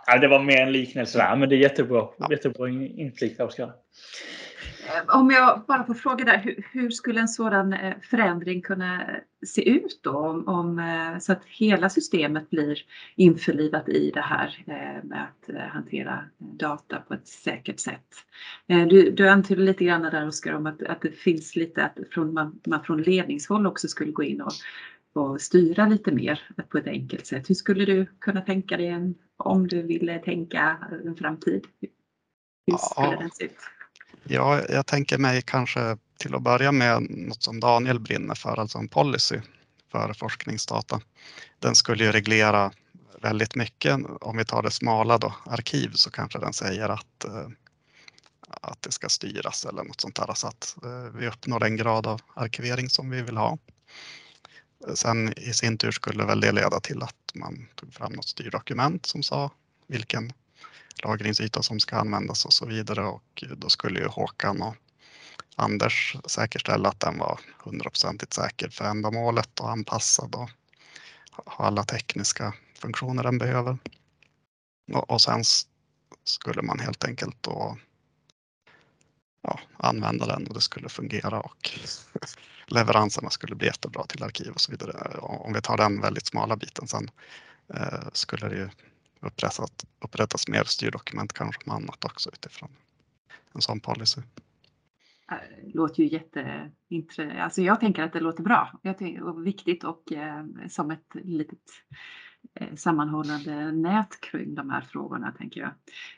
Ja, det var mer en liknelse där, men det är jättebra, ja. jättebra inflik Oskar. Eh, om jag bara får fråga där, hur, hur, skulle en sådan eh, förändring kunna se ut då? Om, om, eh, så att hela systemet blir införlivat i det här med att hantera data på ett säkert sätt. Du, du antydde lite grann där Oskar om att, att det finns lite att från, man, man från ledningshåll också skulle gå in och, och styra lite mer på ett enkelt sätt. Hur skulle du kunna tänka dig en, om du ville tänka en framtid? Hur skulle ja. den se ut? Ja, jag tänker mig kanske till att börja med något som Daniel brinner för, alltså en policy för forskningsdata. Den skulle ju reglera väldigt mycket. Om vi tar det smala då, arkiv, så kanske den säger att, eh, att det ska styras eller något sånt där så att eh, vi uppnår den grad av arkivering som vi vill ha. Sen i sin tur skulle väl det leda till att man tog fram något styrdokument som sa vilken lagringsyta som ska användas och så vidare och då skulle ju Håkan och Anders säkerställa att den var hundraprocentigt säker för ändamålet och anpassad och ha alla tekniska funktioner den behöver. Och, sen skulle man helt enkelt då ja, använda den och det skulle fungera och leveranserna skulle bli jättebra till arkiv och så vidare. Om vi tar den väldigt smala biten sen eh, skulle det ju upprättas, upprättas mer styrdokument kanske om annat också utifrån en sån policy. Det låter ju jätteintressant. Alltså jag tänker att det låter bra och viktigt och eh, som ett litet sammanhållande nät kring de här frågorna tänker jag.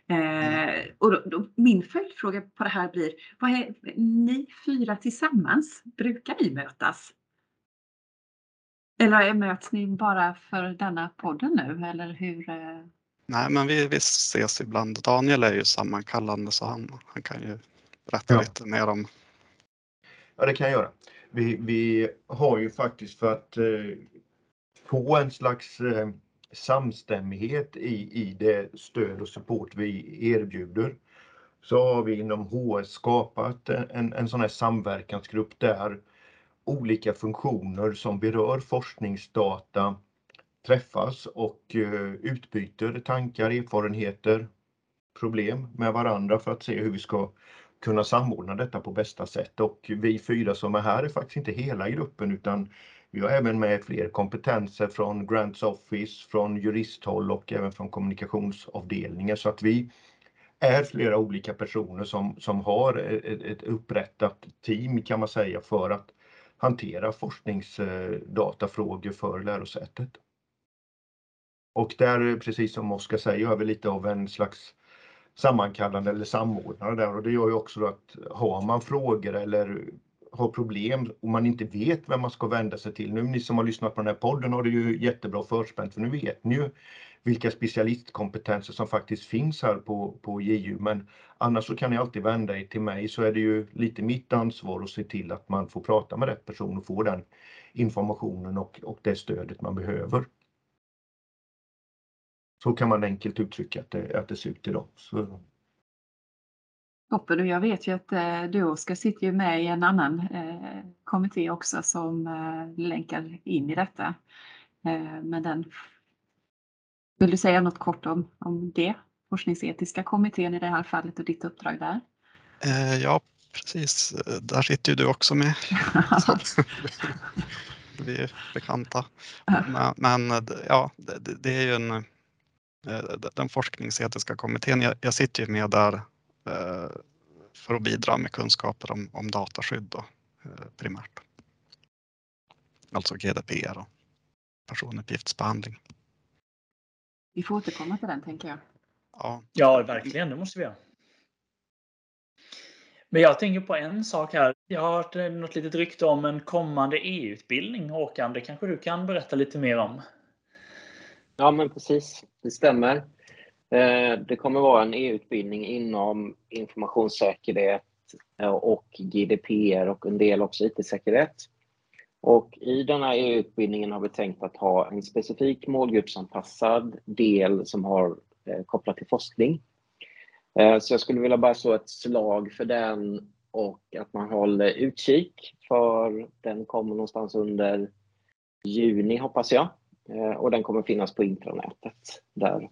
Eh, mm. och då, då, min följdfråga på det här blir, vad är ni fyra tillsammans, brukar ni mötas? Eller möts ni bara för denna podden nu eller hur? Eh? Nej, men vi, vi ses ibland. Daniel är ju sammankallande så han, han kan ju berätta ja. lite mer om. Ja, det kan jag göra. Vi, vi har ju faktiskt för att eh, få en slags eh, samstämmighet i, i det stöd och support vi erbjuder så har vi inom HS skapat en, en sån här samverkansgrupp där olika funktioner som berör forskningsdata träffas och eh, utbyter tankar, erfarenheter, problem med varandra för att se hur vi ska kunna samordna detta på bästa sätt. Och vi fyra som är här är faktiskt inte hela gruppen utan vi har även med fler kompetenser från Grants Office, från juristhåll och även från kommunikationsavdelningen så att vi är flera olika personer som, som har ett, ett upprättat team kan man säga för att hantera forskningsdatafrågor för lärosätet. Och där, precis som Oskar säger, har vi lite av en slags sammankallande eller samordnare där och det gör ju också att har man frågor eller har problem och man inte vet vem man ska vända sig till. Nu ni som har lyssnat på den här podden har det ju jättebra förspänt för nu vet ni ju vilka specialistkompetenser som faktiskt finns här på, på JU. Men annars så kan ni alltid vända er till mig så är det ju lite mitt ansvar att se till att man får prata med rätt person och få den informationen och, och det stödet man behöver. Så kan man enkelt uttrycka att det, att det ser ut idag. Så. Toppen och jag vet ju att eh, du Oskar sitter ju med i en annan eh, kommitté också som eh, länkar in i detta. Eh, men den vill du säga något kort om, om det? Forskningsetiska kommittén i det här fallet och ditt uppdrag där? Ja, precis. Där sitter ju du också med. Vi är bekanta. Men, men ja, det, det, är ju en, den forskningsetiska kommittén. Jag, jag sitter ju med där för att bidra med kunskaper om, om dataskydd då, eh, primärt. Alltså GDPR och personuppgiftsbehandling. Vi får återkomma till den tänker jag. Ja, ja verkligen. Det måste vi göra. Men jag tänker på en sak här. Jag har hört något litet rykte om en kommande EU-utbildning. Håkan, det kanske du kan berätta lite mer om? Ja, men precis. Det stämmer. Eh, det kommer vara en EU-utbildning inom informationssäkerhet eh, och GDPR och en del också IT-säkerhet. Och I den här EU-utbildningen har vi tänkt att ha en specifik målgruppsanpassad del som har eh, kopplat till forskning. Så jag skulle vilja bara slå ett slag för den och att man håller utkik för den kommer någonstans under juni hoppas jag. Och den kommer finnas på intranätet där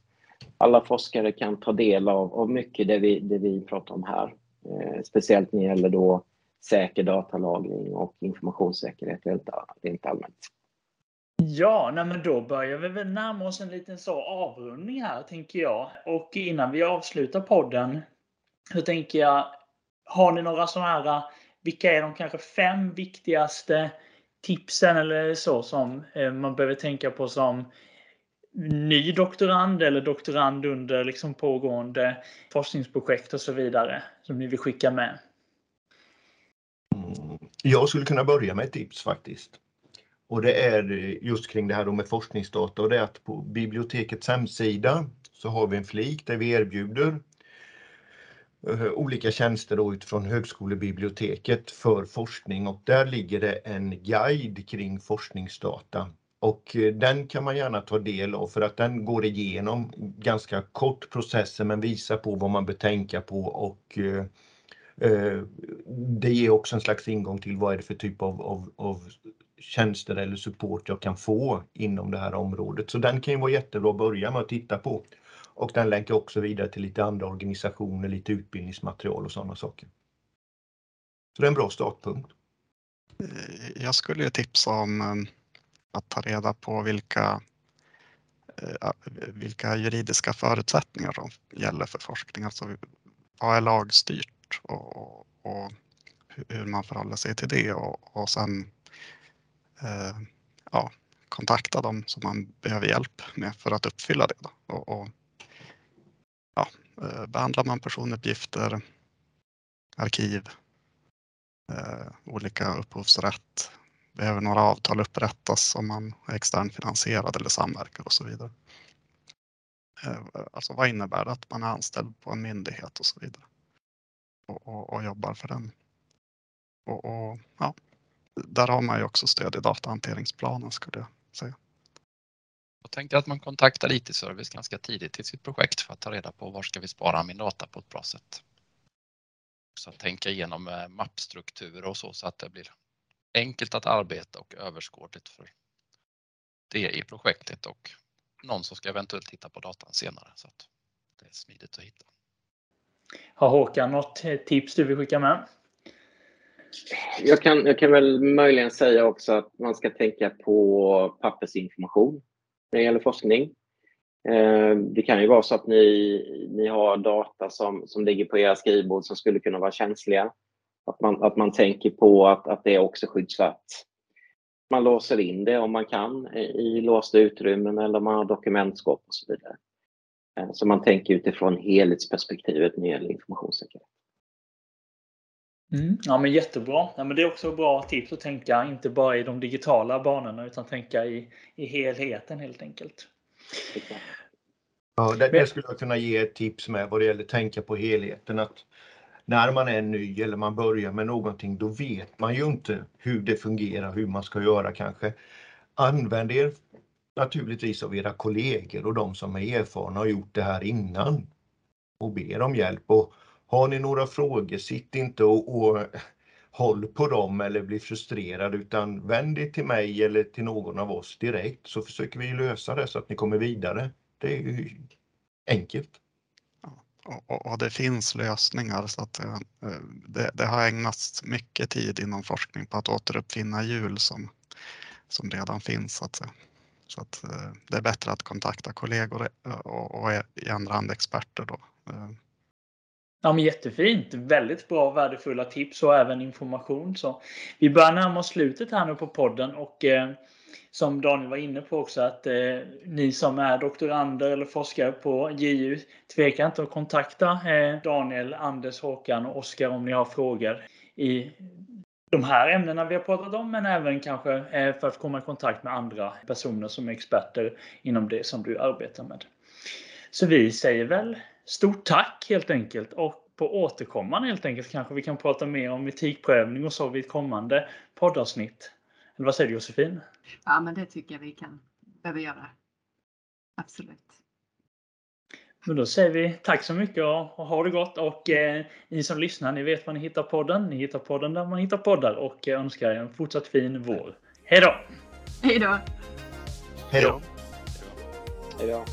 alla forskare kan ta del av, av mycket det vi, det vi pratar om här. Eh, speciellt när det gäller då säker datalagring och informationssäkerhet rent allmänt. Ja, nej men då börjar vi väl närma oss en liten så avrundning här tänker jag. Och innan vi avslutar podden så tänker jag, har ni några sådana här, vilka är de kanske fem viktigaste tipsen eller så som eh, man behöver tänka på som ny doktorand eller doktorand under liksom pågående forskningsprojekt och så vidare som ni vill skicka med? Mm. Jag skulle kunna börja med ett tips faktiskt. Och det är eh, just kring det här med forskningsdata och det är att på bibliotekets hemsida så har vi en flik där vi erbjuder eh, olika tjänster då utifrån högskolebiblioteket för forskning och där ligger det en guide kring forskningsdata. Och eh, den kan man gärna ta del av för att den går igenom ganska kort processer men visar på vad man bör tänka på och eh, eh, det ger också en slags ingång till vad är det för typ av, av, av tjänster eller support jag kan få inom det här området. Så den kan ju vara jättebra att börja med att titta på. Och den länkar också vidare till lite andra organisationer, lite utbildningsmaterial och sådana saker. Så det är en bra startpunkt. Eh, jag skulle tipsa om ehm, att ta reda på vilka, eh, vilka juridiska förutsättningar som gäller för forskning. Alltså vad är lagstyrt och, och hur man förhåller sig till det och, och sen eh, ja, kontakta dem som man behöver hjälp med för att uppfylla det. Och, och, ja, eh, behandlar man personuppgifter, arkiv, eh, olika upphovsrätt, behöver några avtal upprättas om man är externfinansierad eller samverkar och så vidare. Eh, alltså vad innebär det att man är anställd på en myndighet och så vidare och, och, och jobbar för den. Och, och ja, där har man ju också stöd i datahanteringsplanen skulle jag säga. Jag tänkte att man kontaktar IT-service ganska tidigt i sitt projekt för att ta reda på var ska vi spara min data på ett bra sätt. Så att tänka igenom eh, mappstrukturer och så så att det blir enkelt att arbeta och överskådligt för det i projektet och någon som ska eventuellt titta på datan senare så att det är smidigt att hitta. Har Håkan något tips du vill skicka med? Jag kan, jag kan väl möjligen säga också att man ska tänka på pappersinformation när det gäller forskning. Eh, det kan ju vara så att ni, ni har data som, som ligger på era skrivbord som skulle kunna vara känsliga. Att man, att man tänker på att, att det är också skyddsvärt. Man låser in det om man kan i låsta utrymmen eller man har dokumentskåp och så vidare. Eh, så man tänker utifrån helhetsperspektivet när det gäller informationssäkerhet. Mm, ja men jättebra. Ja, men det är också bra tips att tänka inte bara i de digitala banorna utan tänka i, i helheten helt enkelt. Ja, det, det skulle jag kunna ge ett tips med vad det gäller att tänka på helheten. Att när man är ny eller man börjar med någonting då vet man ju inte hur det fungerar, hur man ska göra kanske. Använd er naturligtvis av era kollegor och de som är erfarna och gjort det här innan och ber om hjälp. Och har ni några frågor, sitt inte och, och håll på dem eller bli frustrerad utan vänd er till mig eller till någon av oss direkt så försöker vi lösa det så att ni kommer vidare. Det är ju enkelt. Och, och, det finns lösningar så att eh, eh, det, det, har ägnats mycket tid inom forskning på att återuppfinna hjul som, som redan finns. Så att, så att eh, det är bättre att kontakta kollegor och, och i andra hand experter då Ja, men jättefint. Väldigt bra och värdefulla tips och även information. Så vi börjar närma oss slutet här nu på podden och eh, som Daniel var inne på också att eh, ni som är doktorander eller forskare på JU tveka inte att kontakta eh, Daniel, Anders, Håkan och Oskar om ni har frågor i de här ämnena vi har pratat om men även kanske eh, för att komma i kontakt med andra personer som är experter inom det som du arbetar med. Så vi säger väl stort tack helt enkelt och på återkommande helt enkelt kanske vi kan prata mer om etikprövning och så vid ett kommande poddavsnitt. Eller vad säger du Josefin? Ja, men det tycker jag vi kan behöva göra. Absolut. Men då säger vi tack så mycket och ha det gott och eh, ni som lyssnar, ni vet var ni hittar podden. Ni hittar podden där man hittar poddar och önskar er en fortsatt fin vår. Hej då! Hej då! Hej då! Hej då!